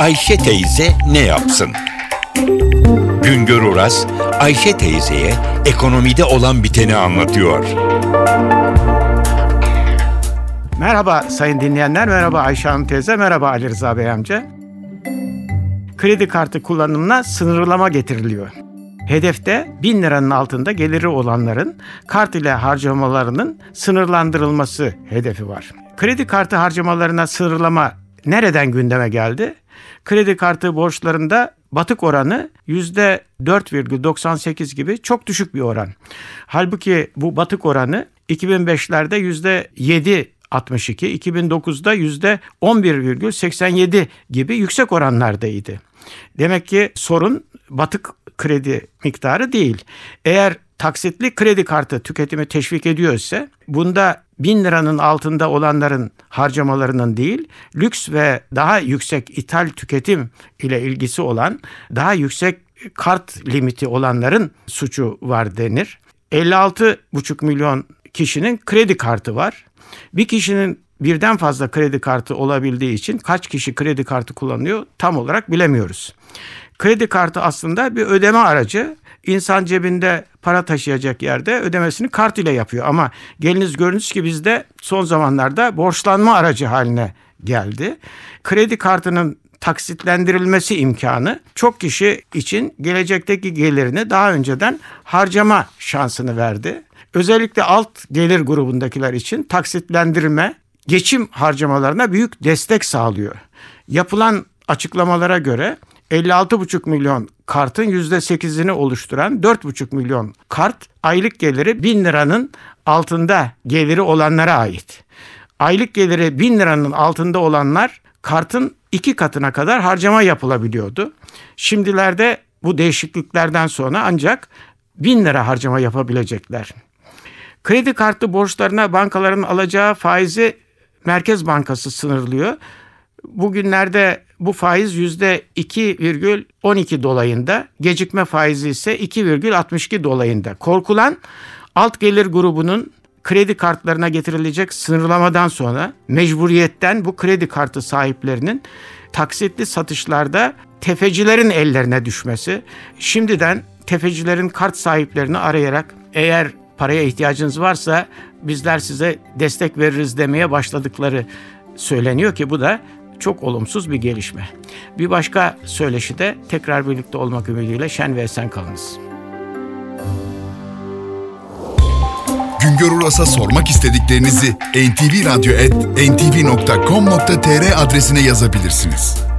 Ayşe teyze ne yapsın? Güngör Oras, Ayşe teyzeye ekonomide olan biteni anlatıyor. Merhaba sayın dinleyenler, merhaba Ayşe Hanım teyze, merhaba Ali Rıza Bey amca. Kredi kartı kullanımına sınırlama getiriliyor. Hedefte 1000 liranın altında geliri olanların kart ile harcamalarının sınırlandırılması hedefi var. Kredi kartı harcamalarına sınırlama nereden gündeme geldi? Kredi kartı borçlarında batık oranı %4,98 gibi çok düşük bir oran. Halbuki bu batık oranı 2005'lerde %7 62, 2009'da yüzde 11,87 gibi yüksek oranlardaydı. Demek ki sorun batık kredi miktarı değil. Eğer taksitli kredi kartı tüketimi teşvik ediyor ise bunda bin liranın altında olanların harcamalarının değil, lüks ve daha yüksek ithal tüketim ile ilgisi olan daha yüksek kart limiti olanların suçu var denir. 56,5 milyon kişinin kredi kartı var. Bir kişinin birden fazla kredi kartı olabildiği için kaç kişi kredi kartı kullanıyor tam olarak bilemiyoruz. Kredi kartı aslında bir ödeme aracı. İnsan cebinde para taşıyacak yerde ödemesini kart ile yapıyor. Ama geliniz görünüz ki bizde son zamanlarda borçlanma aracı haline geldi. Kredi kartının taksitlendirilmesi imkanı çok kişi için gelecekteki gelirini daha önceden harcama şansını verdi. Özellikle alt gelir grubundakiler için taksitlendirme geçim harcamalarına büyük destek sağlıyor. Yapılan açıklamalara göre 56,5 milyon kartın %8'ini oluşturan 4,5 milyon kart aylık geliri 1000 liranın altında geliri olanlara ait. Aylık geliri 1000 liranın altında olanlar kartın iki katına kadar harcama yapılabiliyordu. Şimdilerde bu değişikliklerden sonra ancak 1000 lira harcama yapabilecekler. Kredi kartı borçlarına bankaların alacağı faizi Merkez Bankası sınırlıyor. Bugünlerde bu faiz yüzde 2,12 dolayında, gecikme faizi ise 2,62 dolayında. Korkulan alt gelir grubunun kredi kartlarına getirilecek sınırlamadan sonra mecburiyetten bu kredi kartı sahiplerinin taksitli satışlarda tefecilerin ellerine düşmesi, şimdiden tefecilerin kart sahiplerini arayarak eğer paraya ihtiyacınız varsa bizler size destek veririz demeye başladıkları söyleniyor ki bu da çok olumsuz bir gelişme. Bir başka söyleşi de tekrar birlikte olmak ümidiyle şen ve esen kalınız. Güngör Uras'a sormak istediklerinizi ntvradio.com.tr adresine yazabilirsiniz.